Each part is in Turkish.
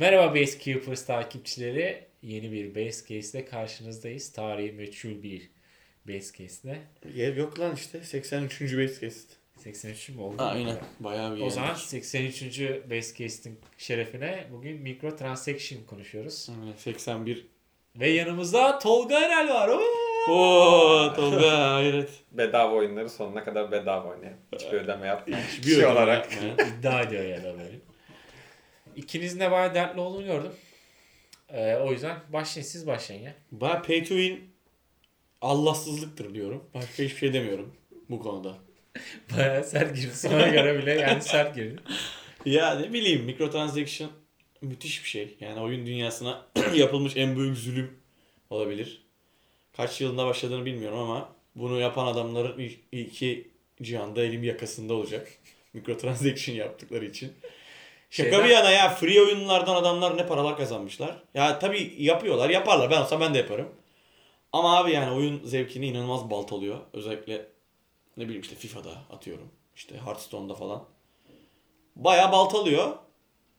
Merhaba Base Keepers takipçileri. Yeni bir Base Case ile karşınızdayız. Tarihi meçhul bir Base Case ile. Ya yok lan işte 83. base case. 83 mü oldu? Aynen. Bayağı bir O zaman yendik. 83. Base Case'in şerefine bugün Micro Transaction konuşuyoruz. Aynen, 81. Ve yanımızda Tolga Erel var. Oo! Oo Tolga hayret. bedava oyunları sonuna kadar bedava oynayan. Hiçbir ödeme yapmayan. Hiçbir kişi ödeme olarak. yapmayan. İddia ediyor ya da böyle. İkinizin de bayağı dertli olduğunu gördüm. Ee, o yüzden başlayın siz başlayın ya. Baya pay to win Allahsızlıktır diyorum. Başka hiçbir şey demiyorum bu konuda. Bayağı sert girdi. Sana göre bile yani sert girdi. Ya ne bileyim microtransaction müthiş bir şey. Yani oyun dünyasına yapılmış en büyük zulüm olabilir. Kaç yılında başladığını bilmiyorum ama bunu yapan adamların iki cihanda elim yakasında olacak. Microtransaction yaptıkları için. Şaka Şeyden- bir yana ya free oyunlardan adamlar ne paralar kazanmışlar. Ya tabii yapıyorlar yaparlar ben olsam ben de yaparım. Ama abi yani oyun zevkini inanılmaz baltalıyor. Özellikle ne bileyim işte FIFA'da atıyorum. İşte Hearthstone'da falan. Bayağı baltalıyor.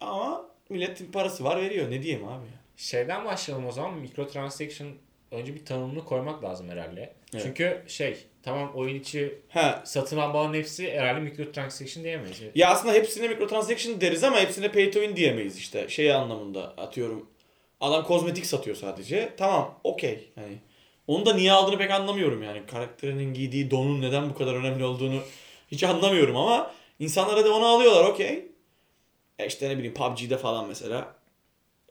Ama milletin parası var veriyor. Ne diyeyim abi ya. Şeyden başlayalım o zaman. Micro Transaction önce bir tanımını koymak lazım herhalde. Evet. Çünkü şey tamam oyun içi Ha satın almaların hepsi herhalde Micro Transaction diyemeyiz. Ya aslında hepsine microtransaction deriz ama hepsine pay to win diyemeyiz işte. Şey anlamında atıyorum. Adam kozmetik satıyor sadece. Tamam okey. Yani onu da niye aldığını pek anlamıyorum yani. Karakterinin giydiği donun neden bu kadar önemli olduğunu hiç anlamıyorum ama insanlara da onu alıyorlar okey. E işte ne bileyim PUBG'de falan mesela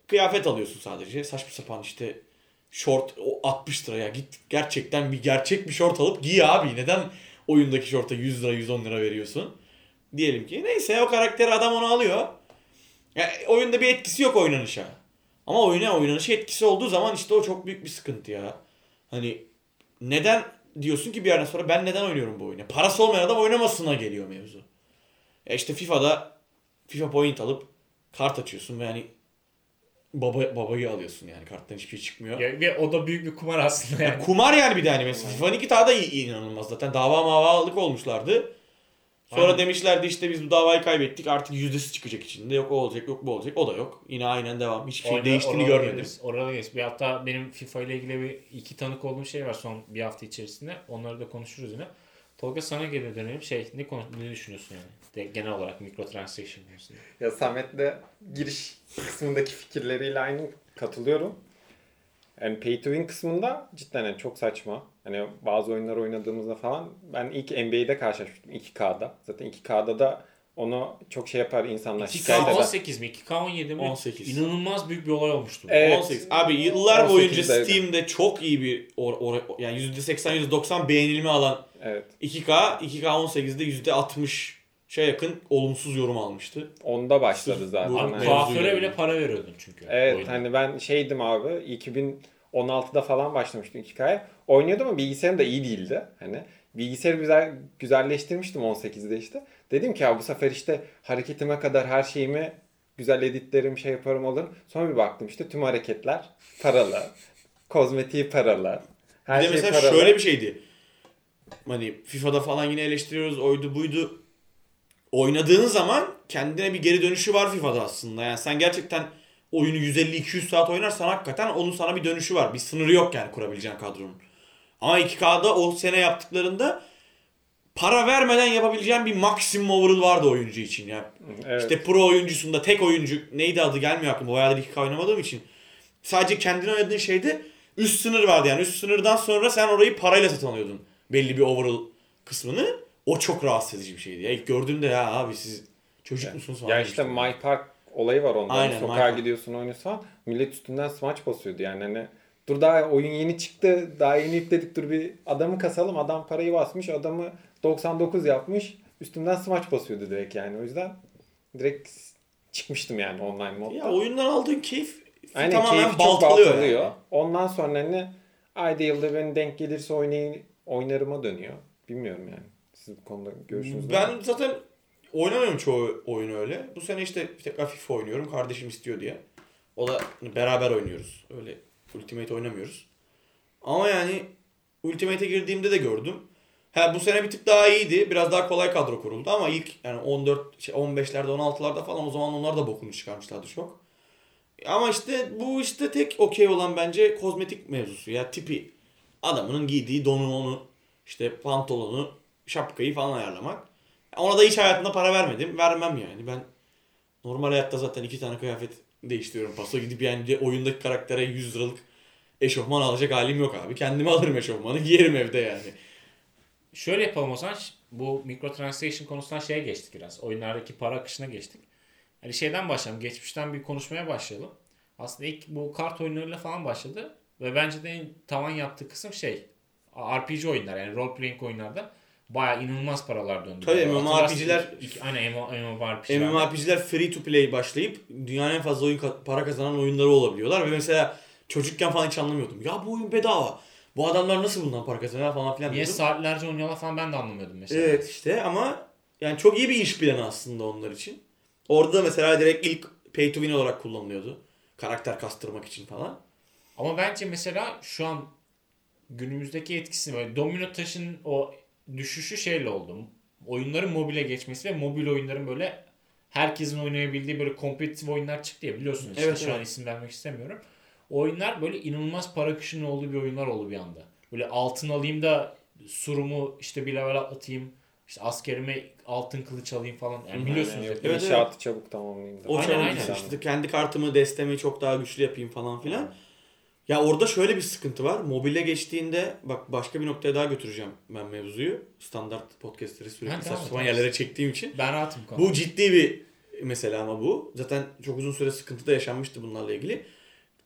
kıyafet alıyorsun sadece. Saçma sapan işte short o 60 liraya git gerçekten bir gerçek bir short alıp giy abi. Neden oyundaki shorta 100 lira 110 lira veriyorsun? Diyelim ki neyse o karakteri adam onu alıyor. Ya, oyunda bir etkisi yok oynanışa. Ama oyuna oynanışa etkisi olduğu zaman işte o çok büyük bir sıkıntı ya. Hani neden diyorsun ki bir yerden sonra ben neden oynuyorum bu oyunu? Parası olmayan adam oynamasına geliyor mevzu. Ya işte FIFA'da FIFA point alıp kart açıyorsun ve yani baba babayı alıyorsun yani karttan hiçbir şey çıkmıyor. Ya, ve o da büyük bir kumar aslında yani. Yani kumar yani bir de hani mesela FIFA 2 daha da iyi, inanılmaz zaten dava mavalık olmuşlardı. Sonra Aynen. demişlerdi işte biz bu davayı kaybettik artık yüzdesi çıkacak içinde. Yok o olacak yok bu olacak. O da yok. Yine aynen devam. Hiçbir şey değiştiğini görmedim. geliriz, Orada geliriz. Bir hatta benim FIFA ile ilgili bir iki tanık olduğum şey var son bir hafta içerisinde. Onları da konuşuruz yine. Tolga sana geri dönelim. Şey ne konu ne düşünüyorsun yani? De, genel olarak Micro Transaction konusunda. Ya Samet'le giriş kısmındaki fikirleriyle aynı katılıyorum. Yani pay to win kısmında cidden yani çok saçma. Hani bazı oyunlar oynadığımızda falan ben ilk NBA'de karşılaşmıştım 2K'da. Zaten 2K'da da onu çok şey yapar insanlar şikayet eder. 2K18 mi? 2K17 mi? 18. İnanılmaz büyük bir olay olmuştu. Evet. 18. Abi yıllar boyunca 18'deydi. Steam'de çok iyi bir or, or, yani %80 %90 beğenilme alan Evet. 2K 2K18'de %60'a yakın olumsuz yorum almıştı. Onda başladı Sırf zaten. Hani- kuaföre bile yani. para veriyordun çünkü. Evet hani ben şeydim abi 2016'da falan başlamıştım 2K'ya. Oynuyordum ama bilgisayarım da iyi değildi. Hani bilgisayarı güzel güzelleştirmiştim 18'de işte. Dedim ki ya bu sefer işte hareketime kadar her şeyimi güzel editlerim şey yaparım alırım. Sonra bir baktım işte tüm hareketler paralı. Kozmetiği paralı. Her bir de şey mesela paralı. şöyle bir şeydi. Hani FIFA'da falan yine eleştiriyoruz oydu buydu. Oynadığın zaman kendine bir geri dönüşü var FIFA'da aslında. Yani sen gerçekten oyunu 150-200 saat oynarsan hakikaten onun sana bir dönüşü var. Bir sınırı yok yani kurabileceğin kadronun. Ama 2K'da o sene yaptıklarında para vermeden yapabileceğin bir maksimum overall vardı oyuncu için. Yani Evet. işte pro oyuncusunda tek oyuncu neydi adı gelmiyor aklıma. Bayağıdır 2K oynamadığım için. Sadece kendine oynadığın şeyde üst sınır vardı yani. Üst sınırdan sonra sen orayı parayla satın alıyordun. Belli bir overall kısmını. O çok rahatsız edici bir şeydi. Ya ilk gördüğümde ya abi siz çocuk musunuz falan Ya işte. My Park olayı var onda. Aynen, Sokağa gidiyorsun oynuyorsun. Millet üstünden smaç basıyordu yani hani. Dur daha oyun yeni çıktı. Daha yeni yükledik dur bir adamı kasalım. Adam parayı basmış. Adamı 99 yapmış. Üstümden smaç basıyordu direkt yani. O yüzden direkt çıkmıştım yani online modda. Ya oyundan aldığın keyif Aynen tamamen keyfi çok baltalıyor. baltalıyor. yani. Ondan sonra hani ayda yılda ben denk gelirse oynayın, oynarıma dönüyor. Bilmiyorum yani. Siz bu konuda görüşünüz? Ben zaten oynamıyorum çoğu oyun öyle. Bu sene işte tekrar FIFA oynuyorum. Kardeşim istiyor diye. O da beraber oynuyoruz. Öyle Ultimate oynamıyoruz. Ama yani Ultimate'e girdiğimde de gördüm. Ha bu sene bir tık daha iyiydi. Biraz daha kolay kadro kuruldu ama ilk yani 14 şey 15'lerde 16'larda falan o zaman onlar da bokunu çıkarmışlardı çok. Ama işte bu işte tek okey olan bence kozmetik mevzusu ya tipi. Adamının giydiği donu onu işte pantolonu şapkayı falan ayarlamak. Ona da hiç hayatımda para vermedim. Vermem yani. Ben normal hayatta zaten iki tane kıyafet değiştiriyorum. Paso gidip yani oyundaki karaktere 100 liralık eşofman alacak halim yok abi. Kendime alırım eşofmanı giyerim evde yani. Şöyle yapalım o zaman. Bu microtransaction konusundan şeye geçtik biraz. Oyunlardaki para akışına geçtik. Hani şeyden başlayalım. Geçmişten bir konuşmaya başlayalım. Aslında ilk bu kart oyunlarıyla falan başladı. Ve bence de en tavan yaptığı kısım şey. RPG oyunlar yani role playing oyunlarda bayağı inanılmaz paralar döndü. Tabii, MMORPG'ler Aynen MMORPG'ler. MMORPG'ler free to play başlayıp dünyanın en fazla oyun para kazanan oyunları olabiliyorlar. Ve mesela çocukken falan hiç anlamıyordum. Ya bu oyun bedava. Bu adamlar nasıl bundan para kazanıyor falan filan Niye diyordum. saatlerce oynuyorlar falan ben de anlamıyordum mesela. Evet işte ama yani çok iyi bir iş planı aslında onlar için. Orada da mesela direkt ilk pay to win olarak kullanılıyordu. Karakter kastırmak için falan. Ama bence mesela şu an günümüzdeki etkisi böyle domino taşın o düşüşü şeyle oldu. Oyunların mobile geçmesi ve mobil oyunların böyle herkesin oynayabildiği böyle kompetitif oyunlar çıktı ya biliyorsunuz. işte Evet, şu evet. an isim vermek istemiyorum. Oyunlar böyle inanılmaz para akışının olduğu bir oyunlar oldu bir anda. Böyle altın alayım da surumu işte bir level atlatayım. işte askerime altın kılıç alayım falan. Yani biliyorsunuz. Yani. Evet, inşaatı çabuk tamamlayayım da. O Aynen, çabuk aynen. işte, işte kendi kartımı, destemi çok daha güçlü yapayım falan filan. Ya orada şöyle bir sıkıntı var. Mobile geçtiğinde bak başka bir noktaya daha götüreceğim ben mevzuyu. Standart podcastleri Ha, sürekli tamam, saçma sapan tamam. yerlere çektiğim için. Ben rahatım konuda. Bu ciddi bir mesela ama bu. Zaten çok uzun süre sıkıntı da yaşanmıştı bunlarla ilgili.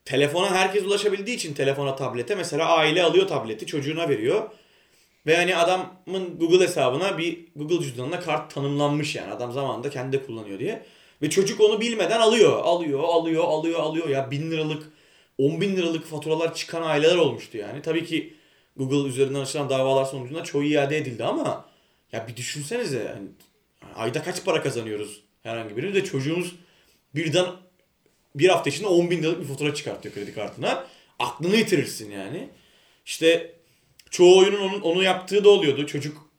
Telefona herkes ulaşabildiği için telefona, tablete mesela aile alıyor tableti çocuğuna veriyor. Ve hani adamın Google hesabına bir Google cüzdanına kart tanımlanmış yani. Adam zamanında kendi de kullanıyor diye. Ve çocuk onu bilmeden alıyor. Alıyor, alıyor, alıyor, alıyor. Ya bin liralık, on bin liralık faturalar çıkan aileler olmuştu yani. Tabii ki Google üzerinden açılan davalar sonucunda çoğu iade edildi ama ya bir düşünsenize yani ayda kaç para kazanıyoruz herhangi biri de çocuğumuz birden bir hafta içinde 10 bin liralık bir fatura çıkartıyor kredi kartına. Aklını yitirirsin yani. İşte çoğu oyunun onun, onu yaptığı da oluyordu. Çocuk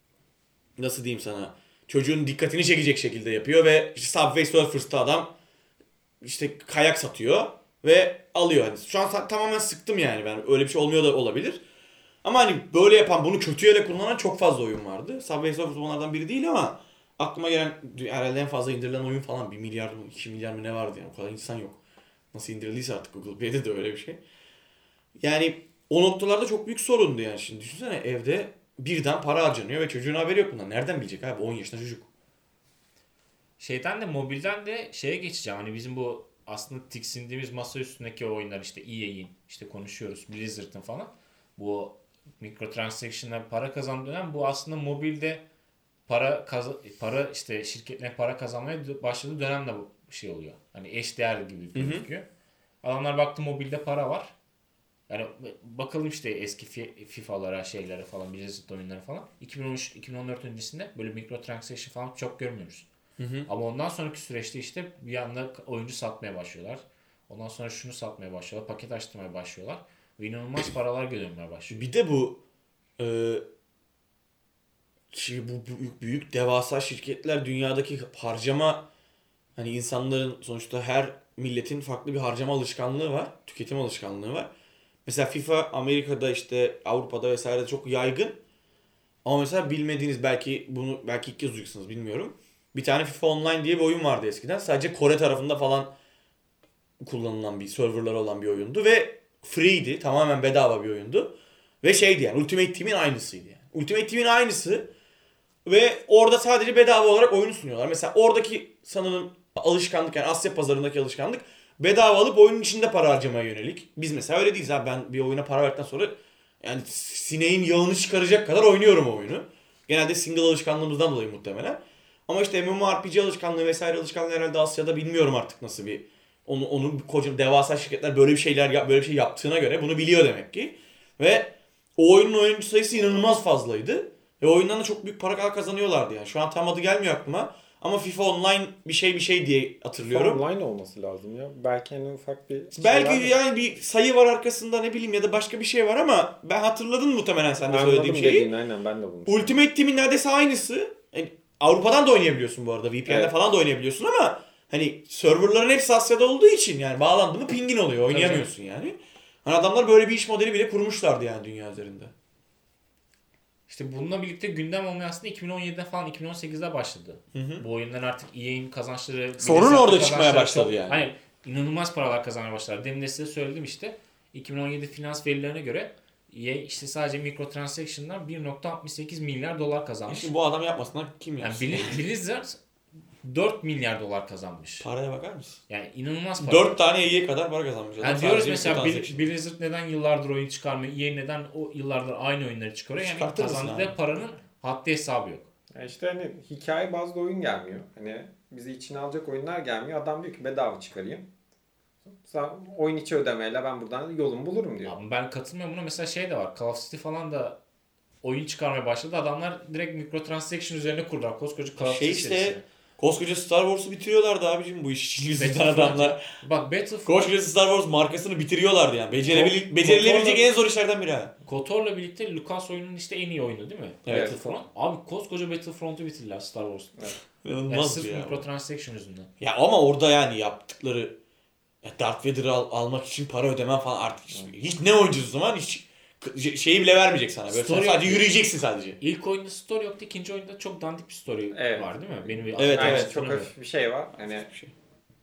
nasıl diyeyim sana çocuğun dikkatini çekecek şekilde yapıyor ve işte Subway Surfers'ta adam işte kayak satıyor ve alıyor. Hani şu an tamamen sıktım yani ben. Öyle bir şey olmuyor da olabilir. Ama hani böyle yapan, bunu kötü yere kullanan çok fazla oyun vardı. Subway Surfers onlardan biri değil ama aklıma gelen herhalde en fazla indirilen oyun falan 1 milyar mı 2 milyar mı ne vardı yani o kadar insan yok. Nasıl indirildiyse artık Google Play'de de öyle bir şey. Yani o noktalarda çok büyük sorundu yani şimdi düşünsene evde birden para harcanıyor ve çocuğun haberi yok bundan. Nereden bilecek abi 10 yaşında çocuk. Şeyden de mobilden de şeye geçeceğim. Hani bizim bu aslında tiksindiğimiz masa üstündeki oyunlar işte EA'in işte konuşuyoruz Blizzard'ın falan. Bu microtransaction'la para kazan dönem bu aslında mobilde para kaza- para işte şirketler para kazanmaya başladığı dönemde bu şey oluyor. Hani eş değer gibi gözüküyor. Adamlar baktı mobilde para var. Yani bakalım işte eski fi- FIFA'lara, şeylere falan, Blizzard oyunları falan. 2013-2014 öncesinde böyle microtransaction falan çok görmüyoruz. Ama ondan sonraki süreçte işte bir anda oyuncu satmaya başlıyorlar. Ondan sonra şunu satmaya başlıyorlar. Paket açtırmaya başlıyorlar. Ve inanılmaz paralar dönmeye başlıyor. Bir de bu e, şey, bu büyük, büyük devasa şirketler dünyadaki harcama hani insanların sonuçta her milletin farklı bir harcama alışkanlığı var. Tüketim alışkanlığı var. Mesela FIFA Amerika'da işte Avrupa'da vesaire çok yaygın. Ama mesela bilmediğiniz belki bunu belki ilk kez duyuyorsunuz bilmiyorum. Bir tane FIFA Online diye bir oyun vardı eskiden. Sadece Kore tarafında falan kullanılan bir serverları olan bir oyundu ve free'di. Tamamen bedava bir oyundu. Ve şeydi yani Ultimate Team'in aynısıydı yani. Ultimate Team'in aynısı ve orada sadece bedava olarak oyunu sunuyorlar. Mesela oradaki sanırım alışkanlık yani Asya pazarındaki alışkanlık bedava alıp oyunun içinde para harcamaya yönelik. Biz mesela öyle değiliz abi. Ben bir oyuna para verdikten sonra yani sineğin yağını çıkaracak kadar oynuyorum o oyunu. Genelde single alışkanlığımızdan dolayı muhtemelen. Ama işte MMORPG alışkanlığı vesaire alışkanlığı herhalde Asya'da bilmiyorum artık nasıl bir onu onun koca devasa şirketler böyle bir şeyler yap- böyle bir şey yaptığına göre bunu biliyor demek ki. Ve o oyunun oyuncu sayısı inanılmaz fazlaydı. Ve oyundan da çok büyük para kazanıyorlardı yani. Şu an tam adı gelmiyor aklıma. Ama FIFA Online bir şey bir şey diye hatırlıyorum. Online olması lazım ya. Belki hani ufak bir Belki var yani bir sayı var arkasında ne bileyim ya da başka bir şey var ama ben hatırladın muhtemelen sen de söylediğim şeyi. dediğin aynen ben de bunu. Ultimate Team'in neredeyse aynısı. Avrupa'dan da oynayabiliyorsun bu arada. VPN'de Evet. falan da oynayabiliyorsun ama hani serverların hepsi Asya'da olduğu için yani bağlandı mı pingin oluyor. Oynayamıyorsun yani. Hani adamlar böyle bir iş modeli bile kurmuşlardı yani dünya üzerinde. İşte bununla birlikte gündem olmaya aslında 2017'de falan 2018'de başladı. Bu oyundan artık EA'in kazançları... Sorun orada çıkmaya başladı çok- yani. Hani inanılmaz paralar kazanmaya başladı. Demin de size söyledim işte. 2017 finans verilerine göre EA işte sadece mikrotransaction'dan 1.68 milyar dolar kazanmış. Şimdi bu adam yapmasınlar kim Yani yapsın? Bli- Blizzard 4 milyar dolar kazanmış. Paraya bakar mısın? Yani inanılmaz para. 4 tane EA kadar para kazanmış. Yani diyoruz mesela Blizzard neden yıllardır oyun çıkarmıyor? EA neden o yıllardır aynı oyunları çıkarıyor? Yani kazandıkları abi? paranın haddi hesabı yok. Yani işte hani hikaye bazlı oyun gelmiyor. Hani bizi içine alacak oyunlar gelmiyor. Adam diyor ki bedava çıkarayım. Sen oyun içi ödemeyle ben buradan yolumu bulurum diyor. Ama ben katılmıyorum buna. Mesela şey de var. Call of City falan da oyun çıkarmaya başladı. Adamlar direkt mikrotransaction üzerine kurdular. Koskoca Call of Şey Duty işte serisi. koskoca Star Wars'u bitiriyorlardı abicim bu iş için yüzünden adamlar. Bak Battlefront Koskoca Star Wars markasını bitiriyorlardı yani. Becerebil becerilebilecek en zor işlerden biri ha. KOTOR'la birlikte Lucas oyunun işte en iyi oyunu değil mi? Evet. Battlefront. Abi koskoca Battlefront'u bitirdiler Star Wars. Yani İnanılmaz sırf ya. mikrotransaction yüzünden. Ya ama orada yani yaptıkları ya Darth Vader'ı al- almak için para ödemen falan artık hiç, hiç ne oynayacağız o zaman hiç k- şeyi bile vermeyecek sana. Böyle Story sadece yok. yürüyeceksin sadece. İlk oyunda story yoktu. ikinci oyunda çok dandik bir story Evet. var değil mi? Benim bir Evet, Aynen, evet. çok hafif bir şey var. Hani Bir şey.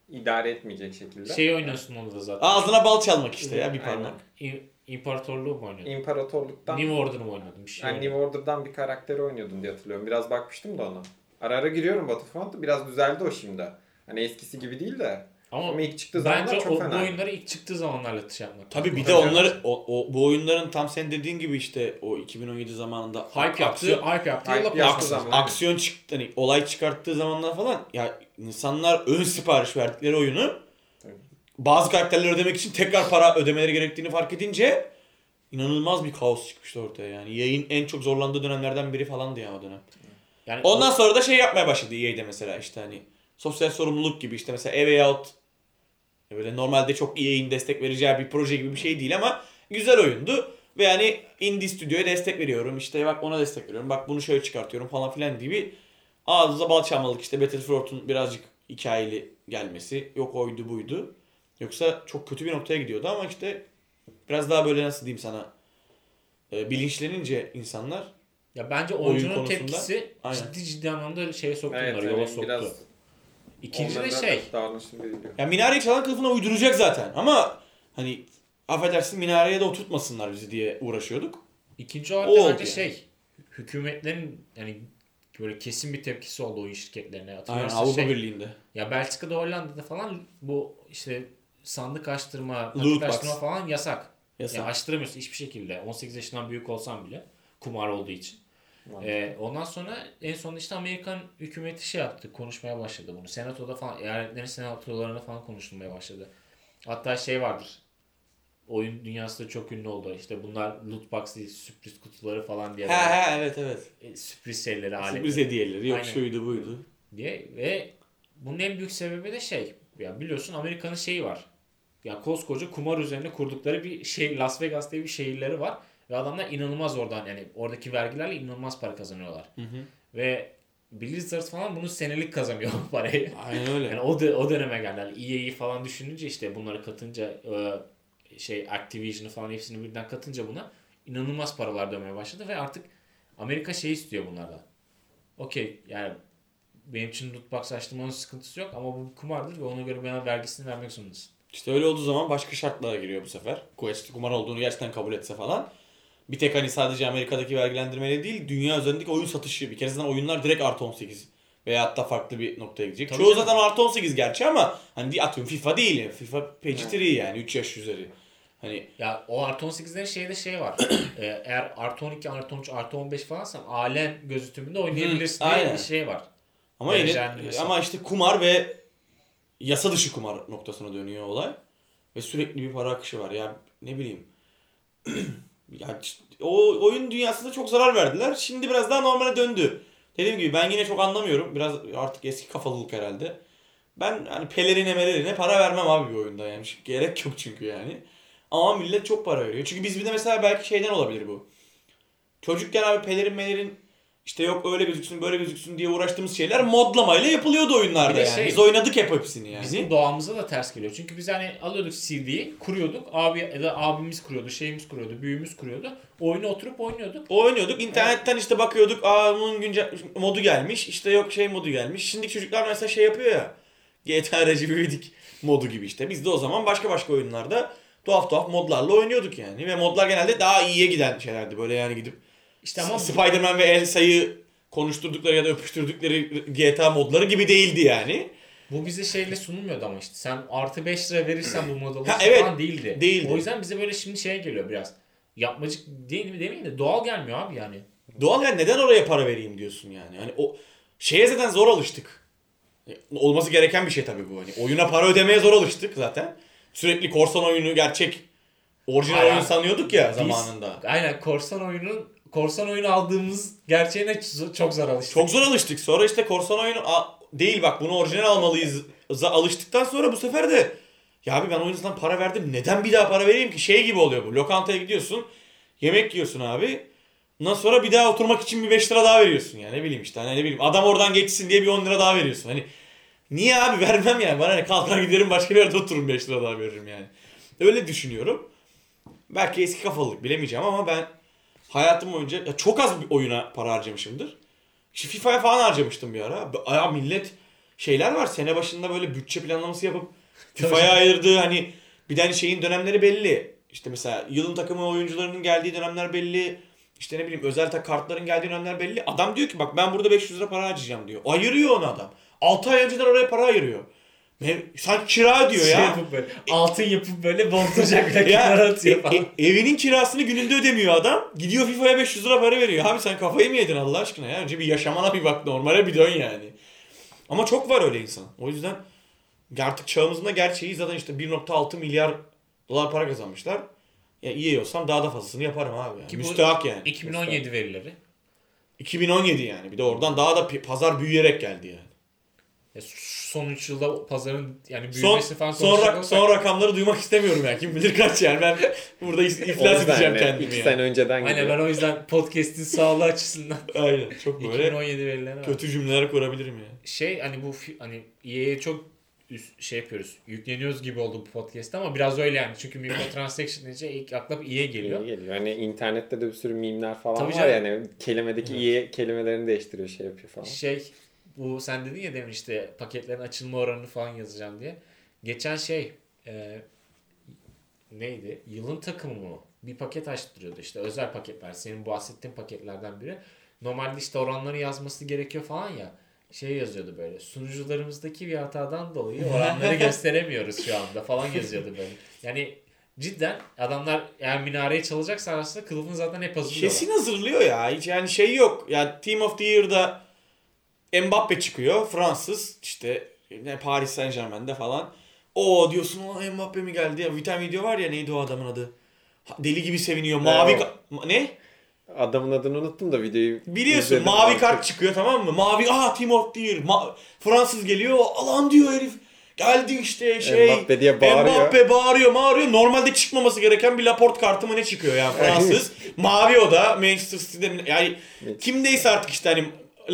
idare etmeyecek şekilde. Şey oynuyorsun onda da zaten. Ağzına bal çalmak işte ya bir Aynen. parmak. İ- İmparatorluğu mu oynuyordun? İmparatorluktan New Order'ı mı oynadın? Bir şey yani New. Order'dan bir karakteri oynuyordum diye hatırlıyorum. Biraz bakmıştım da ona. Ara ara giriyorum Battlefront'a. Biraz düzeldi o şimdi. Hani eskisi gibi değil de. Ama, Ama ilk çıktığı bence zamanlar o, çok bu fena. oyunları ilk çıktığı zamanlarla şey yapmak. Tabii bir de onları o, o, bu oyunların tam sen dediğin gibi işte o 2017 zamanında Hype yaptı, aksiyon, hype yaptı. Hype yaptı zaman. aksiyon çıktı hani olay çıkarttığı zamanlar falan ya insanlar ön sipariş verdikleri oyunu Tabii. bazı karakterleri ödemek için tekrar para ödemeleri gerektiğini fark edince inanılmaz bir kaos çıkmıştı ortaya yani. Yayın en çok zorlandığı dönemlerden biri falandı ya o dönem. Yani Ondan sonra da şey yapmaya başladı EA'de mesela işte hani sosyal sorumluluk gibi işte mesela A Way Out böyle normalde çok EA'in destek vereceği bir proje gibi bir şey değil ama güzel oyundu. Ve yani indie stüdyoya destek veriyorum işte bak ona destek veriyorum bak bunu şöyle çıkartıyorum falan filan gibi ağzınıza bal çalmalık işte Battlefront'un birazcık hikayeli gelmesi yok oydu buydu. Yoksa çok kötü bir noktaya gidiyordu ama işte biraz daha böyle nasıl diyeyim sana e, bilinçlenince insanlar ya bence oyun oyuncunun konusunda- tepkisi Aynen. ciddi ciddi anlamda şeye soktu Evet, bunları, yola hani soktu. biraz İkinci de şey. Ya minareyi çalan kılıfına uyduracak zaten ama hani affedersin minareye de oturtmasınlar bizi diye uğraşıyorduk. ikinci olarak da bence yani. şey, hükümetlerin yani böyle kesin bir tepkisi oldu oyun şirketlerine. Aynen Avrupa şey, Birliği'nde. Ya Belçika'da Hollanda'da falan bu işte sandık açtırma, Loot açtırma falan yasak. Yasak. Ya açtıramıyorsun hiçbir şekilde. 18 yaşından büyük olsan bile kumar olduğu için. Ee, ondan sonra en sonunda işte Amerikan hükümeti şey yaptı, konuşmaya başladı bunu. Senatoda falan, eyaletlerin senatolarına falan konuşulmaya başladı. Hatta şey vardır. Oyun dünyası da çok ünlü oldu. İşte bunlar loot box değil, sürpriz kutuları falan diye. He he evet evet. e, sürpriz şeyleri, aletleri Sürpriz hediyeleri yok Aynen. şuydu buydu. diye ve bunun en büyük sebebi de şey ya biliyorsun Amerika'nın şeyi var. Ya koskoca kumar üzerine kurdukları bir şey Las Vegas diye bir şehirleri var ve adamlar inanılmaz oradan yani oradaki vergilerle inanılmaz para kazanıyorlar. Ve Blizzard falan bunu senelik kazanıyor bu parayı. Aynen öyle. Yani o, dö- o döneme geldiler. EA'yi falan düşününce işte bunları katınca e, şey Activision'ı falan hepsini birden katınca buna inanılmaz paralar dönmeye başladı ve artık Amerika şey istiyor bunlardan. Okey yani benim için loot box açtırmanın sıkıntısı yok ama bu bir kumardır ve ona göre bana vergisini vermek zorundasın. İşte öyle olduğu zaman başka şartlara giriyor bu sefer. Quest kumar olduğunu gerçekten kabul etse falan. Bir tek hani sadece Amerika'daki vergilendirmeyle değil dünya üzerindeki oyun satışı. Bir kere zaten oyunlar direkt artı 18 veya hatta farklı bir noktaya gidecek. Tabii Çoğu canım. zaten artı 18 gerçi ama hani atıyorum FIFA değil. yani. FIFA PG3 yani 3 yaş üzeri. Hani Ya o artı 18'lerin şeyde şey var. Ee, eğer artı 12, artı 13, artı 15 falansan alen gözetümünde oynayabilirsin Hı, diye bir şey var. Ama yine ama işte kumar ve yasa dışı kumar noktasına dönüyor olay. Ve sürekli bir para akışı var. Ya ne bileyim. ya işte o oyun dünyasında çok zarar verdiler. Şimdi biraz daha normale döndü. Dediğim gibi ben yine çok anlamıyorum. Biraz artık eski kafalılık herhalde. Ben hani pelerine melerine para vermem abi bir oyunda yani. Gerek yok çünkü yani. Ama millet çok para veriyor. Çünkü biz bir de mesela belki şeyden olabilir bu. Çocukken abi pelerin melerin işte yok öyle gözüksün böyle gözüksün diye uğraştığımız şeyler modlamayla yapılıyordu oyunlarda yani. şey- Biz oynadık hep hepsini yani. Bizim doğamıza da ters geliyor. Çünkü biz hani alıyorduk CD'yi, kuruyorduk. Abi ya da abimiz kuruyordu, şeyimiz kuruyordu, büyüğümüz kuruyordu. Oyunu oturup oynuyorduk. Oynuyorduk. internetten işte bakıyorduk. Aa bunun güncel modu gelmiş. İşte yok şey modu gelmiş. Şimdiki çocuklar mesela şey yapıyor ya. GTA Recep modu gibi işte. Biz de o zaman başka başka oyunlarda tuhaf tuhaf modlarla oynuyorduk yani. Ve modlar genelde daha iyiye giden şeylerdi. Böyle yani gidip İşte ama Spider-Man ve Elsa'yı konuşturdukları ya da öpüştürdükleri GTA modları gibi değildi yani. bu bize şeyle sunulmuyordu ama işte. Sen artı 5 lira verirsen bu model Ha, evet. falan değildi. Değildi. O yüzden bize böyle şimdi şey geliyor biraz. Yapmacık değil mi demeyeyim de doğal gelmiyor abi yani. Doğal yani neden oraya para vereyim diyorsun yani. Hani o şeye zaten zor alıştık. Olması gereken bir şey tabii bu. Hani oyuna para ödemeye zor alıştık zaten. Sürekli korsan oyunu gerçek orijinal Aynen. oyun sanıyorduk ya Biz- zamanında. Aynen korsan oyunun korsan oyunu aldığımız gerçeğine çok zor alıştık. Çok zor alıştık. Sonra işte korsan oyunu değil bak bunu orijinal almalıyız. alıştıktan sonra bu sefer de ya abi ben oyuncudan para verdim. Neden bir daha para vereyim ki? Şey gibi oluyor bu. Lokantaya gidiyorsun. Yemek yiyorsun abi. Ondan sonra bir daha oturmak için bir 5 lira daha veriyorsun yani ne bileyim işte hani ne bileyim adam oradan geçsin diye bir 10 lira daha veriyorsun. Hani niye abi vermem yani bana ne kalkar giderim başka bir yerde otururum 5 lira daha veririm yani. Öyle düşünüyorum. Belki eski kafalılık bilemeyeceğim ama ben hayatım boyunca ya çok az bir oyuna para harcamışımdır. İşte FIFA'ya falan harcamıştım bir ara. Ya millet şeyler var sene başında böyle bütçe planlaması yapıp FIFA'ya ayırdığı hani bir tane şeyin dönemleri belli. İşte mesela yılın takımı oyuncularının geldiği dönemler belli. İşte ne bileyim özel tak kartların geldiği dönemler belli. Adam diyor ki bak ben burada 500 lira para harcayacağım diyor. Ayırıyor onu adam. 6 ay önceden oraya para ayırıyor. Sanki kira diyor Şey ya. yapıp böyle, altın yapıp böyle bozduracak kenara atıyor e- falan. e- evinin kirasını gününde ödemiyor adam. Gidiyor FIFA'ya 500 lira para veriyor. Abi sen kafayı mı yedin Allah aşkına ya? Önce bir yaşamana bir bak normale bir dön yani. Ama çok var öyle insan. O yüzden artık çağımızın da gerçeği zaten işte 1.6 milyar dolar para kazanmışlar. Ya iyi olsam daha da fazlasını yaparım abi. Yani. Ki Müstahak yani. 2017 verileri. 2017 yani. Bir de oradan daha da pazar büyüyerek geldi yani. Ya son 3 yılda pazarın yani Son, büyümesi falan son, rak- son rakamları duymak istemiyorum yani. Kim bilir kaç yani. Ben burada iflas edeceğim de kendimi iki yani. sene önceden Aynen gidiyor. ben o yüzden podcast'in sağlığı açısından Aynen. Çok böyle 2017 verileri var. kötü cümleler kurabilirim yani. Şey hani bu hani EA'ye çok üst- şey yapıyoruz. Yükleniyoruz gibi oldu bu podcast ama biraz öyle yani. Çünkü microtransaction deyince ilk akla EA geliyor. İyi geliyor. Hani internette de bir sürü mimler falan Tabii var canım. yani kelimedeki iyi kelimelerini değiştiriyor şey yapıyor falan. Şey bu sen dedin ya demin işte paketlerin açılma oranını falan yazacağım diye. Geçen şey e, neydi? Yılın takımı mı? Bir paket açtırıyordu işte özel paketler. Senin bahsettiğin paketlerden biri. Normalde işte oranları yazması gerekiyor falan ya. Şey yazıyordu böyle. Sunucularımızdaki bir hatadan dolayı oranları gösteremiyoruz şu anda falan yazıyordu böyle. Yani cidden adamlar eğer minareyi çalacaksa aslında kılıfını zaten hep hazırlıyorlar. Kesin hazırlıyor ya. Hiç yani şey yok. Yani Team of the Year'da Mbappe çıkıyor. Fransız. işte ne Paris Saint Germain'de falan. O diyorsun o Mbappe mi geldi ya. Bir tane video var ya neydi o adamın adı? Deli gibi seviniyor. Mavi ka- ne? Adamın adını unuttum da videoyu Biliyorsun izledim. mavi Artık kart çıkıyor tamam mı? Mavi aa Team of the Year. Ma- Fransız geliyor. Alan diyor herif. Geldi işte şey. Mbappe diye bağırıyor. Mbappe bağırıyor bağırıyor. Normalde çıkmaması gereken bir Laporte kartı mı ne çıkıyor yani Fransız. Mavi o da Manchester City'de yani kimdeyse artık işte hani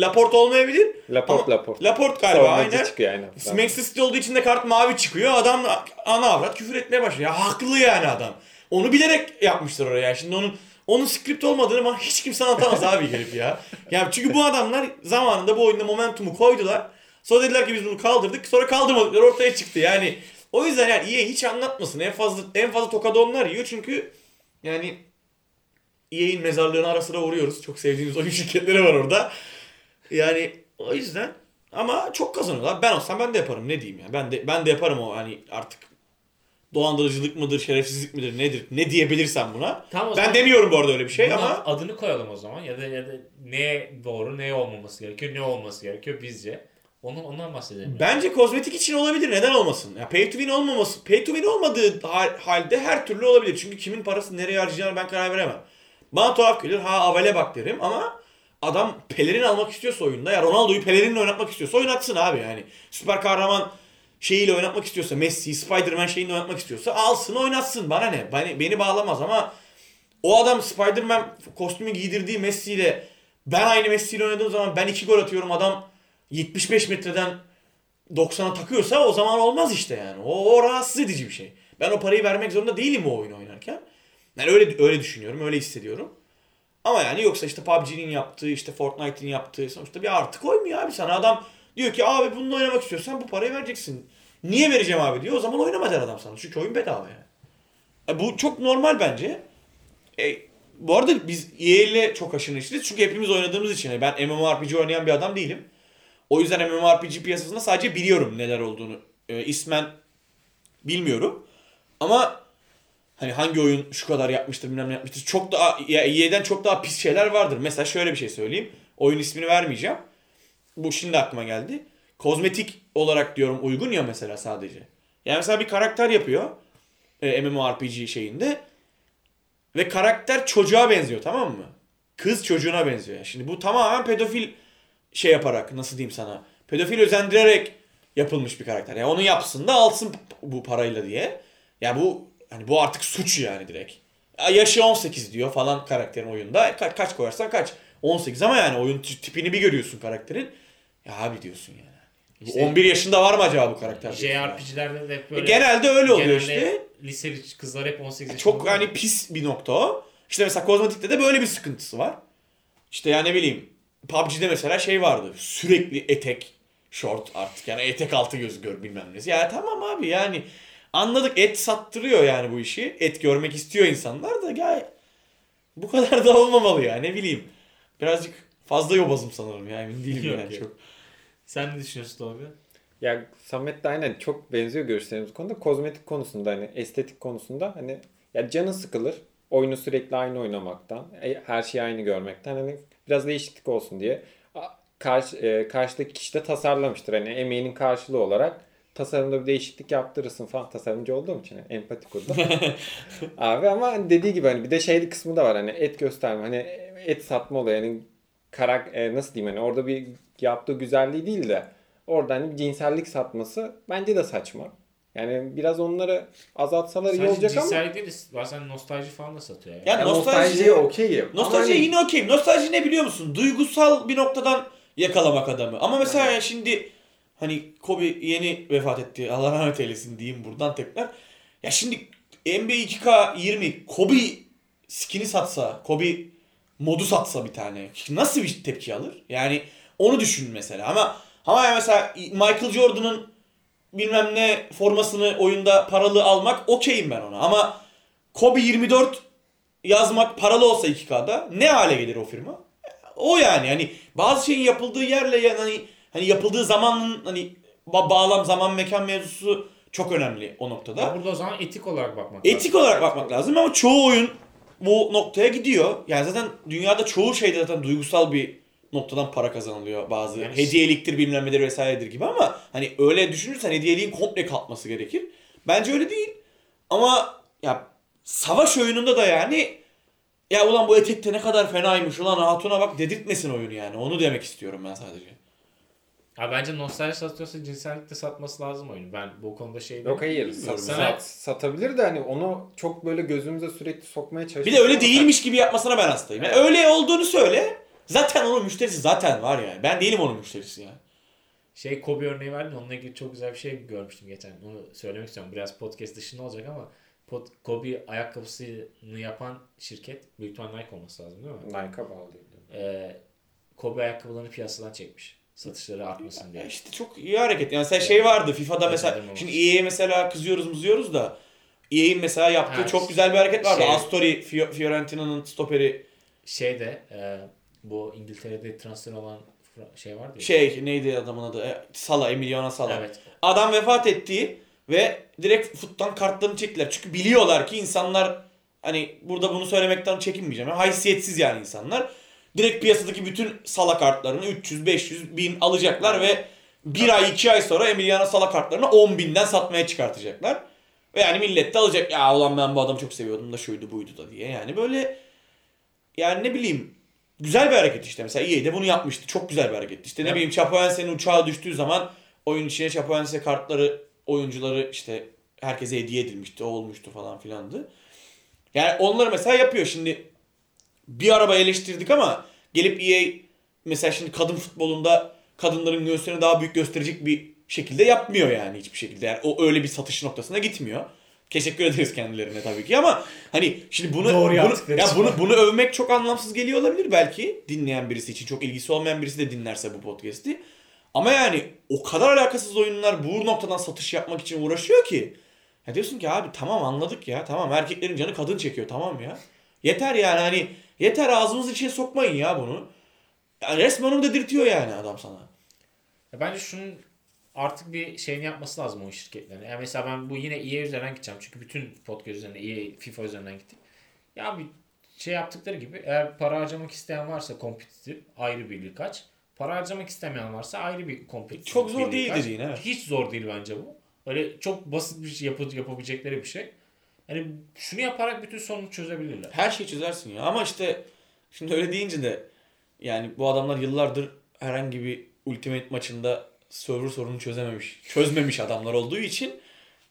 Laporte olmayabilir. Laporte, ama- Laporte. Laporte galiba Savunmacı aynen. çıkıyor aynen. Manchester City olduğu için de kart mavi çıkıyor. Adam ana avrat küfür etmeye başlıyor. Ya haklı yani adam. Onu bilerek yapmışlar oraya. Şimdi onun onun script olmadığını bana hiç kimse anlatamaz abi gelip ya. Yani çünkü bu adamlar zamanında bu oyunda momentumu koydular. Sonra dediler ki biz bunu kaldırdık. Sonra kaldırmadıkları ortaya çıktı. Yani o yüzden yani EA hiç anlatmasın. En fazla en fazla tokadı onlar yiyor çünkü yani EA'in mezarlığına ara sıra uğruyoruz. Çok sevdiğimiz oyun şirketleri var orada. Yani o yüzden ama çok kazanıyorlar. Ben olsam ben de yaparım. Ne diyeyim ya. Ben de ben de yaparım o hani artık dolandırıcılık mıdır, şerefsizlik midir, nedir? Ne diyebilirsem buna. Tamam, ben demiyorum bu arada öyle bir şey ama adını koyalım o zaman ya da ya da ne doğru ne olmaması gerekiyor ne olması gerekiyor bizce. Onu ondan bahsedelim. bence kozmetik için olabilir. Neden olmasın? Ya pay to win olmaması, pay to win olmadığı hal- halde her türlü olabilir. Çünkü kimin parasını nereye harcayacağını ben karar veremem. Bana tuhaf gelir. Ha Avel'e bak derim ama adam pelerin almak istiyorsa oyunda ya Ronaldo'yu pelerinle oynatmak istiyorsa oynatsın abi yani. Süper kahraman şeyiyle oynatmak istiyorsa Messi, Spider-Man şeyiyle oynatmak istiyorsa alsın oynatsın bana ne? Beni, beni bağlamaz ama o adam Spider-Man kostümü giydirdiği Messi ile ben aynı Messi ile oynadığım zaman ben 2 gol atıyorum adam 75 metreden 90'a takıyorsa o zaman olmaz işte yani. O, o rahatsız edici bir şey. Ben o parayı vermek zorunda değilim o oyunu oynarken. Yani öyle öyle düşünüyorum, öyle hissediyorum. Ama yani yoksa işte PUBG'nin yaptığı, işte Fortnite'in yaptığı sonuçta bir artı koymuyor abi sana. Adam diyor ki abi bununla oynamak istiyorsan bu parayı vereceksin. Niye vereceğim abi diyor. O zaman oynama der adam sana. Çünkü oyun bedava yani. E, bu çok normal bence. E, bu arada biz EA ile çok haşır neşiriz. Çünkü hepimiz oynadığımız için. Ben MMORPG oynayan bir adam değilim. O yüzden MMORPG piyasasında sadece biliyorum neler olduğunu. E, ismen bilmiyorum. Ama hani hangi oyun şu kadar yapmıştır bilmem ne yapmıştır. Çok daha ya EA'den çok daha pis şeyler vardır. Mesela şöyle bir şey söyleyeyim. Oyun ismini vermeyeceğim. Bu şimdi aklıma geldi. Kozmetik olarak diyorum uygun ya mesela sadece. Yani mesela bir karakter yapıyor. E, MMORPG şeyinde. Ve karakter çocuğa benziyor tamam mı? Kız çocuğuna benziyor. Yani Şimdi bu tamamen pedofil şey yaparak nasıl diyeyim sana. Pedofil özendirerek yapılmış bir karakter. Yani onu yapsın da alsın bu parayla diye. Ya bu hani bu artık suç yani direkt. Ya yaşı 18 diyor falan karakterin oyunda. Ka- kaç koyarsan kaç. 18 ama yani oyun tipini bir görüyorsun karakterin. Ya abi diyorsun yani. İşte- 11 yaşında var mı acaba bu karakter? yani. JRPG'lerde de hep E, böyle. genelde öyle oluyor genelde işte. Liseli kızlar hep 18 yaşında. Çok oluyor. hani pis bir nokta o. İşte mesela kozmetikte de böyle bir sıkıntısı var. İşte yani ne bileyim PUBG'de mesela şey vardı. Sürekli etek, short artık yani etek altı gözü gör bilmem ne. Ya tamam abi yani anladık et sattırıyor yani bu işi. Et görmek istiyor insanlar da ya bu kadar da olmamalı ya ne bileyim. Birazcık fazla yobazım sanırım ya emin değilim Yok, yani yok. çok. Sen ne düşünüyorsun abi? Ya Samet de aynen çok benziyor görüşlerimiz konuda. Kozmetik konusunda hani estetik konusunda hani ya canı sıkılır. Oyunu sürekli aynı oynamaktan, e, her şeyi aynı görmekten hani biraz değişiklik olsun diye karşı e, karşıdaki kişi de tasarlamıştır. Hani emeğinin karşılığı olarak tasarımda bir değişiklik yaptırırsın falan tasarımcı olduğum için hani empati kurdum. Abi ama dediği gibi hani bir de şey kısmı da var hani et gösterme hani et satma olayı yani karak e, nasıl diyeyim hani orada bir yaptığı güzelliği değil de orada hani bir cinsellik satması bence de saçma. Yani biraz onları azaltsalar iyi Sadece olacak ama. cinsellik değil, bazen nostalji falan da satıyor yani. Yani Ya nostalji- okeyim. Nostalji hani- yine okeyim. Nostalji ne biliyor musun? Duygusal bir noktadan yakalamak adamı. Ama mesela ya şimdi hani Kobe yeni vefat etti. Allah rahmet eylesin diyeyim buradan tekrar. Ya şimdi NBA 2K20 Kobe skin'i satsa, Kobe modu satsa bir tane nasıl bir tepki alır? Yani onu düşün mesela. Ama ama ya mesela Michael Jordan'ın bilmem ne formasını oyunda paralı almak okeyim ben ona. Ama Kobe 24 yazmak paralı olsa 2K'da ne hale gelir o firma? O yani hani bazı şeyin yapıldığı yerle yani hani, hani yapıldığı zamanın hani ba- bağlam zaman mekan mevzusu çok önemli o noktada. Ya burada o zaman etik olarak bakmak Etik olarak bakmak lazım ama çoğu oyun bu noktaya gidiyor. Yani zaten dünyada çoğu şeyde zaten duygusal bir noktadan para kazanılıyor bazı. Yani- hediyeliktir bilmem nedir vesairedir gibi ama hani öyle düşünürsen hediyeliğin komple kalkması gerekir. Bence öyle değil. Ama ya savaş oyununda da yani ya ulan bu etekte ne kadar fenaymış ulan hatuna bak dedirtmesin oyunu yani. Onu demek istiyorum ben sadece. Ya bence nostalji satıyorsa cinsellik de satması lazım oyunu. Ben bu konuda şey Yok hayır sat, Sana- sat- satabilir de hani onu çok böyle gözümüze sürekli sokmaya Bir çalışıyor. de öyle değilmiş gibi yapmasına ben hastayım. Yani öyle olduğunu söyle. Zaten onun müşterisi zaten var yani. Ben değilim onun müşterisi yani. Şey Kobe örneği verdin onunla ilgili çok güzel bir şey görmüştüm geçen. Onu söylemek istiyorum. Biraz podcast dışında olacak ama pod, Kobe ayakkabısını yapan şirket büyük ihtimal Nike olması lazım değil mi? Nike'a bağlı değil. Ee, Kobe ayakkabılarını piyasadan çekmiş. Satışları artmasın diye. işte çok iyi hareket. Yani sen şey vardı FIFA'da Evet, mesela. Şimdi. EA'ye mesela kızıyoruz mızıyoruz da EA'in mesela yaptığı Ha, çok güzel bir hareket vardı. şey- Astori Fio- Fiorentina'nın stoperi Şeyde e, bu İngiltere'de transfer olan şey vardı ya. şey neydi adamın adı? E, Sala, Emiliano Sala. Evet. Adam vefat etti ve direkt futtan kartlarını çektiler. Çünkü biliyorlar ki insanlar hani burada bunu söylemekten çekinmeyeceğim. Haysiyetsiz yani insanlar. Direkt piyasadaki bütün Sala kartlarını 300, 500, 1000 alacaklar ve bir ay iki ay sonra Emiliano Sala kartlarını 10 binden satmaya çıkartacaklar. Ve yani millet de alacak ya ulan ben bu adamı çok seviyordum da şuydu buydu da diye. Yani böyle yani ne bileyim güzel bir hareket işte. Mesela EA'de bunu yapmıştı. Çok güzel bir hareket. İşte ne Evet. bileyim Chapeauense'nin uçağı düştüğü zaman oyun içine Chapeauense kartları oyuncuları işte herkese hediye edilmişti. O olmuştu falan filandı. Yani onları mesela yapıyor. Şimdi bir araba eleştirdik ama gelip EA mesela şimdi kadın futbolunda kadınların göğüslerini daha büyük gösterecek bir şekilde yapmıyor yani hiçbir şekilde. Yani o öyle bir satış noktasına gitmiyor. Teşekkür ederiz kendilerine tabii ki ama hani şimdi bunu Doğru bunu, ya için. bunu bunu övmek çok anlamsız geliyor olabilir belki dinleyen birisi için. Çok ilgisi olmayan birisi de dinlerse bu podcast'i. Ama yani o kadar alakasız oyunlar bu noktadan satış yapmak için uğraşıyor ki. Ya diyorsun ki abi tamam anladık ya tamam erkeklerin canı kadın çekiyor tamam ya. Yeter yani hani yeter ağzımızın içine sokmayın ya bunu. Ya resmen onu dedirtiyor yani adam sana. Ya bence şunun artık bir şeyini yapması lazım o şirketlerin. Yani mesela ben bu yine EA üzerinden gideceğim. Çünkü bütün podcast üzerinden, EA, FIFA üzerinden gittik. Ya bir şey yaptıkları gibi eğer para harcamak isteyen varsa kompetitif ayrı bir lig aç. Para harcamak istemeyen varsa ayrı bir kompetitif Çok zor bir lig değil aç. dediğin, evet. Hiç zor değil bence bu. Öyle çok basit bir şey yapı- yapabilecekleri bir şey. Yani şunu yaparak bütün sorunu çözebilirler. Her şeyi çözersin ya ama işte şimdi öyle deyince de yani bu adamlar yıllardır herhangi bir Ultimate maçında server sorunu çözememiş, çözmemiş adamlar olduğu için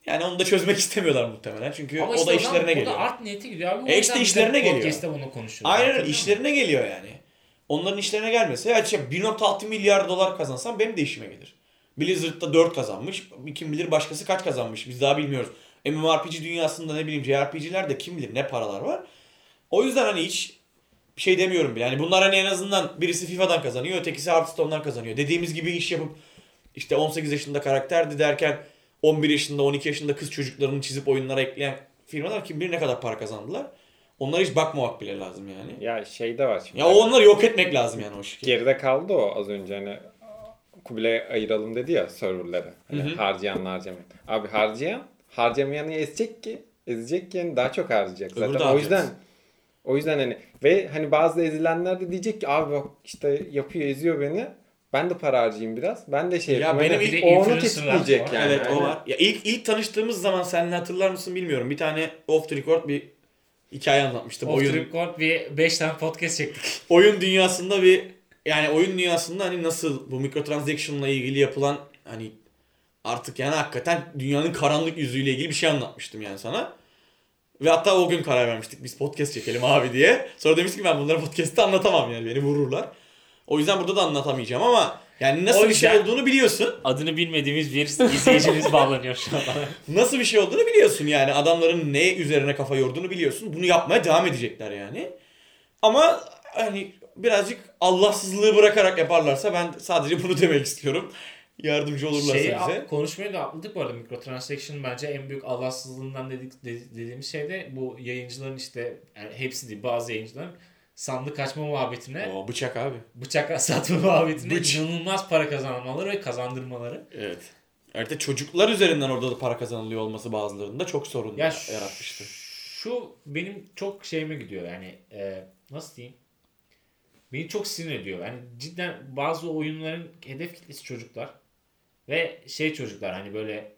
yani onu da çözmek istemiyorlar muhtemelen. Çünkü Ama o işte da o işlerine burada geliyor. art niyeti gidiyor abi. O E işte işlerine geliyor. Podcast'te bunu konuşuyoruz. Aynen öyle işlerine geliyor yani. Onların işlerine gelmese ya şey 1.6 milyar dolar kazansam benim de işime gelir. Blizzard'da 4 kazanmış. Kim bilir başkası kaç kazanmış. Biz daha bilmiyoruz. MMORPG dünyasında ne bileyim JRPG'lerde kim bilir ne paralar var. O yüzden hani hiç bir şey demiyorum bile. Yani bunlar hani en azından birisi FIFA'dan kazanıyor, ötekisi Hearthstone'dan kazanıyor. Dediğimiz gibi iş yapıp işte 18 yaşında karakterdi derken 11 yaşında 12 yaşında kız çocuklarını çizip oyunlara ekleyen firmalar kim bilir ne kadar para kazandılar. Onlara hiç bakmamak bile lazım yani. Ya şey de var şimdi. Ya onları yok etmek lazım yani o şirket. Geride kaldı o az önce hani Kubilay ayıralım dedi ya serverları. Hani Hı harcamayan. Abi harcayan harcamayanı ezecek ki ezecek ki yani daha çok harcayacak. Zaten o yüzden o yüzden hani ve hani bazı ezilenler de diyecek ki abi bak işte yapıyor eziyor beni. Ben de para harcayayım biraz. Ben de şey Ya yapayım. benim Hani ilk o onu tetikleyecek yani. evet o Hani var. Ya ilk ilk tanıştığımız zaman seninle hatırlar mısın bilmiyorum. Bir tane off the record bir hikaye anlatmıştım. Off oyun the record bir 5 tane podcast çektik. oyun dünyasında bir yani oyun dünyasında hani nasıl bu microtransaction'la ilgili yapılan hani artık yani hakikaten dünyanın karanlık yüzüyle ilgili bir şey anlatmıştım yani sana. Ve hatta o gün karar vermiştik biz podcast çekelim abi diye. Sonra demiştik ki ben bunları podcast'te anlatamam yani beni vururlar. O yüzden burada da anlatamayacağım ama yani nasıl O bir şey olduğunu biliyorsun. Adını bilmediğimiz bir izleyicimiz bağlanıyor şu an. Nasıl bir şey olduğunu biliyorsun yani. Adamların ne üzerine kafa yorduğunu biliyorsun. Bunu yapmaya devam edecekler yani. Ama hani birazcık Allahsızlığı bırakarak yaparlarsa ben sadece bunu demek istiyorum. Yardımcı olurlarsa Şeyi bize. konuşmayı da atladık bu arada. Microtransaction bence en büyük Allahsızlığından dedik, de- dediğimiz şey de bu yayıncıların işte yani hepsi değil bazı yayıncıların sandık açma muhabbetine O bıçak abi. bıçak satma muhabbetine Bıç. inanılmaz para kazanmaları ve kazandırmaları. Evet. De çocuklar üzerinden orada da para kazanılıyor olması bazılarında çok sorun Ya yaratmıştı. Şu benim çok şeyime gidiyor yani e, nasıl diyeyim? Beni çok sinir ediyor. Yani cidden bazı oyunların hedef kitlesi çocuklar ve şey çocuklar hani böyle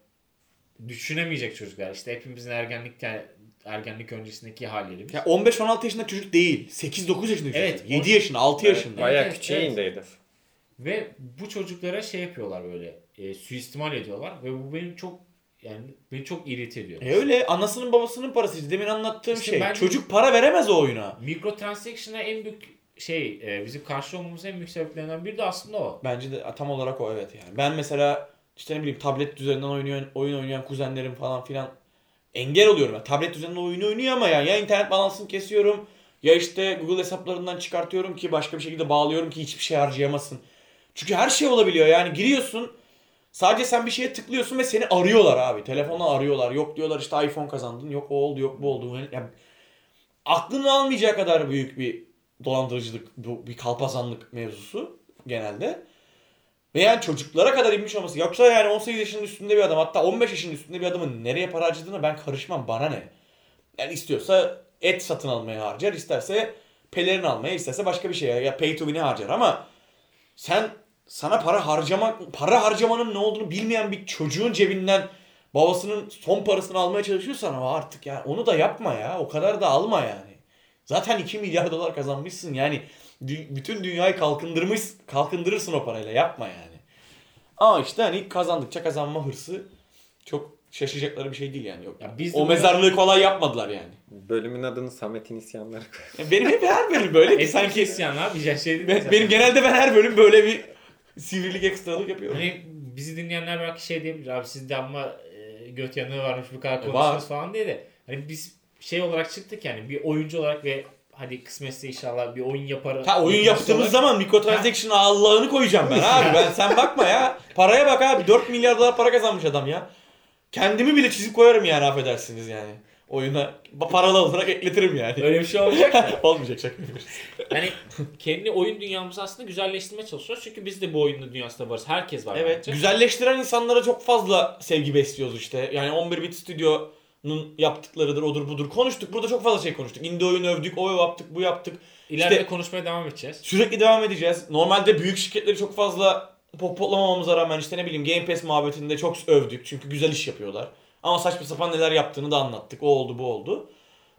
düşünemeyecek çocuklar. İşte hepimizin ergenlikte ergenlik öncesindeki hallerimiz. Ya 15-16 yaşında çocuk değil. 8-9 yaşında çocuk. Evet, 7 o- yaşında, 6 Evet, yaşında. Bayağı Evet, küçüğe evet. Ve bu çocuklara şey yapıyorlar böyle e, suistimal ediyorlar ve bu benim çok yani beni çok irite ediyor. E öyle anasının babasının parası. Demin anlattığım İşte şey. Çocuk para veremez o oyuna. Mikrotransaction'a en büyük şey e, bizim karşı olmamızın en büyük sebeplerinden biri de aslında o. Bence de tam olarak o evet yani. Ben mesela işte ne bileyim tablet üzerinden oynayan, oyun oynayan kuzenlerim falan filan engel oluyorum. Yani tablet üzerinden oyun oynuyor ama yani ya internet balansını kesiyorum ya işte Google hesaplarından çıkartıyorum ki başka bir şekilde bağlıyorum ki hiçbir şey harcayamasın. Çünkü her şey olabiliyor yani giriyorsun sadece sen bir şeye tıklıyorsun ve seni arıyorlar abi. Telefonla arıyorlar. Yok diyorlar işte iPhone kazandın. Yok o oldu yok bu oldu. Yani aklını almayacak kadar büyük bir dolandırıcılık, bu bir kalpazanlık mevzusu genelde. Ve yani çocuklara kadar inmiş olması. Yoksa yani 18 yaşının üstünde bir adam hatta 15 yaşının üstünde bir adamın nereye para harcadığına ben karışmam. Bana ne? Yani istiyorsa et satın almaya harcar. isterse pelerin almaya isterse başka bir şeye ya pay to win'e harcar ama sen sana para harcamak para harcamanın ne olduğunu bilmeyen bir çocuğun cebinden babasının son parasını almaya çalışıyorsan ama artık ya onu da yapma ya. O kadar da alma yani. Zaten 2 milyar dolar kazanmışsın yani. Dü- bütün dünyayı kalkındırmış kalkındırırsın o parayla yapma yani. Ama işte hani kazandıkça kazanma hırsı çok şaşacakları bir şey değil yani. Yok. Ya biz o mezarlığı kolay yapmadılar yani. Bölümün adını Samet'in isyanları koy. Benim hep her bölüm böyle Eski sanki isyan abi. Şey değil mi ben, benim genelde ben her bölüm böyle bir sivrilik ekstralık yapıyorum. Hani bizi dinleyenler belki şey diyebilir abi sizde ama e, göt yanığı varmış bu kadar E, konuşuyoruz var. falan diye de hani biz şey olarak çıktık yani bir oyuncu olarak ve hadi kısmetse inşallah bir oyun yapar. Ha oyun yaptığımız olarak- zaman mikrotransaction Allah'ını koyacağım ben abi. Ben sen bakma ya. Paraya bak abi. 4 milyar dolar para kazanmış adam ya. Kendimi bile çizip koyarım yani affedersiniz yani. Oyuna paralı olarak ekletirim yani. Öyle bir şey olacak mı? Olmayacak şaka. Yani kendi oyun dünyamızı aslında güzelleştirmeye çalışıyoruz. Çünkü biz de bu oyun dünyasında varız. Herkes var Evet. bence. Güzelleştiren insanlara çok fazla sevgi besliyoruz işte. Yani 11 bit stüdyonun yaptıklarıdır odur budur. Konuştuk. Burada çok fazla şey konuştuk. Indie oyun övdük. O yaptık. Bu yaptık. İleride İşte- konuşmaya devam edeceğiz. Sürekli devam edeceğiz. Normalde büyük şirketleri çok fazla popotlamamamıza rağmen işte ne bileyim Game Pass muhabbetinde çok övdük. Çünkü güzel iş yapıyorlar. Ama saçma sapan neler yaptığını da anlattık. O oldu bu oldu.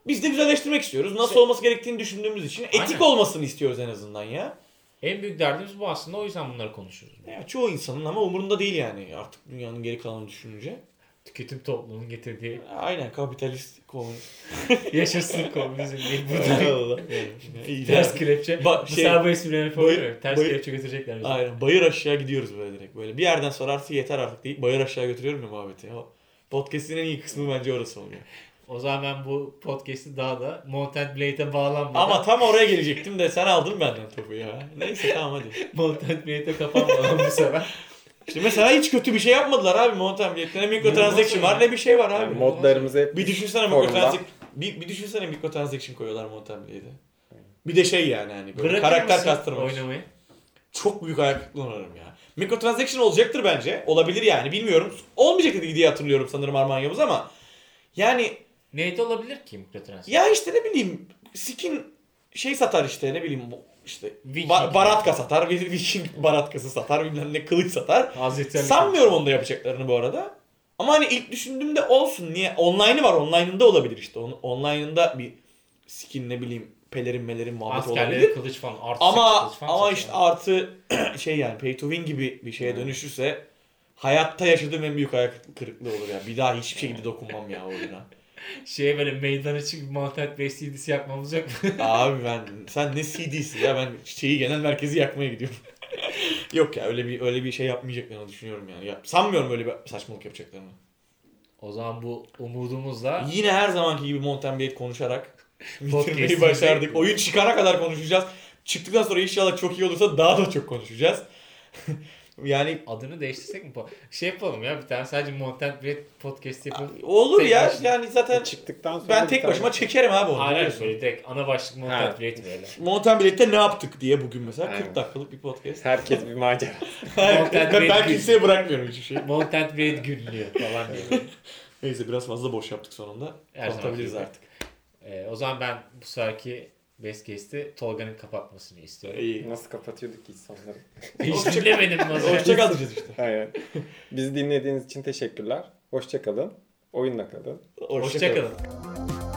Biz de güzelleştirmek istiyoruz. Nasıl Şey- olması gerektiğini düşündüğümüz için etik Aynen. olmasını istiyoruz en azından ya. En büyük derdimiz bu aslında. O yüzden bunları konuşuyoruz. ya. Çoğu insanın ama umurunda değil yani artık dünyanın geri kalanını düşününce. Tüketim toplumunun getirdiği Aynen kapitalist komünist. yaşasın komünizm değil burada. Ters kelepçe. Ba- şey- sefer bu yapabiliyor muyum? Ters bayır- kelepçe götürecekler bizi. Aynen bayır aşağı gidiyoruz böyle direkt. Böyle bir yerden sonra artık yeter artık deyip bayır aşağı götürüyorum ya muhabbeti. O podcast'in en iyi kısmı bence orası oluyor. O zaman ben bu podcast'i daha da Mountain Blade'e bağlanmadan Ama tam oraya gelecektim de sen aldın benden topu ya. Neyse tamam hadi. Mountain Blade'e kapanmadan bu sefer. İşte mesela hiç kötü bir şey yapmadılar abi Blade'de. Ne mikrotransaction var ne bir şey var abi. Yani modlarımızı hep Bir düşünsene Forumda. mikrotransaction bir, bir düşünsene mikrotransaction koyuyorlar Mountain Blade'e. Bir de şey yani hani böyle Bırakır karakter için. oynamayı? Çok büyük ayak kırıklığına uğrarım ya. Mikrotransaction olacaktır bence. Olabilir yani bilmiyorum. Olmayacak dedi diye hatırlıyorum sanırım Arman Yavuz ama yani Neyde olabilir ki mikrotransaction? ya işte ne bileyim skin şey satar işte ne bileyim bu- işte ba- baratka satar, Viking baratkası satar, bilmem ne kılıç satar. Hazreti Ali Sanmıyorum onu da yapacaklarını bu arada. Ama hani ilk düşündüğümde olsun niye? Online'ı var. Online'ında olabilir işte. On- Online'ında bir skin ne bileyim pelerin melerin muhabbet olabilir. Askerleri kılıç falan artı Ama kılıç falan ama satıyor. işte artı şey yani pay to win gibi bir şeye dönüşürse hayatta yaşadığım en büyük ayak kırıklığı olur ya. Bir daha hiçbir şekilde dokunmam ya oyuna. Şeye böyle meydana çıkıp Mountain Blade CD'si yakmamız yok mu? Abi ben sen ne CD'si ya ben şeyi genel merkezi yakmaya gidiyorum. Yok ya öyle bir öyle bir şey yapmayacaklarını düşünüyorum yani. Ya, sanmıyorum öyle bir saçmalık yapacaklarını. o zaman bu umudumuzla Yine her zamanki gibi Mountain Blade konuşarak bitirmeyi başardık. Oyun çıkana kadar konuşacağız. Çıktıktan sonra inşallah çok iyi olursa daha da çok konuşacağız. Yani adını değiştirsek mi? Şey yapalım ya bir tane sadece Mountain Blade podcast yapalım. olur Tek ya başına. yani zaten çıktıktan sonra ben tek tane- başıma çekerim abi onu. Biliyorsun. böyle direkt ana başlık Ha. Blade böyle. Mountain Blade'de ne yaptık diye bugün mesela Aynen. 40 dakikalık bir podcast. Herkes bir macera. Ben, ben kimseye bırakmıyorum hiçbir şey. Mountain Blade günlüğü falan diye. Neyse biraz fazla boş yaptık sonunda. Her artık. Ee, o zaman ben bu seferki Best Case'de Tolga'nın kapatmasını istiyorum. İyi. Nasıl kapatıyorduk ki insanları? Hiç dinlemedim zaman. Hoşçakal işte. Aynen. Bizi dinlediğiniz için teşekkürler. Hoşçakalın. Oyunla kalın. Hoşça kalın. Hoşçakalın.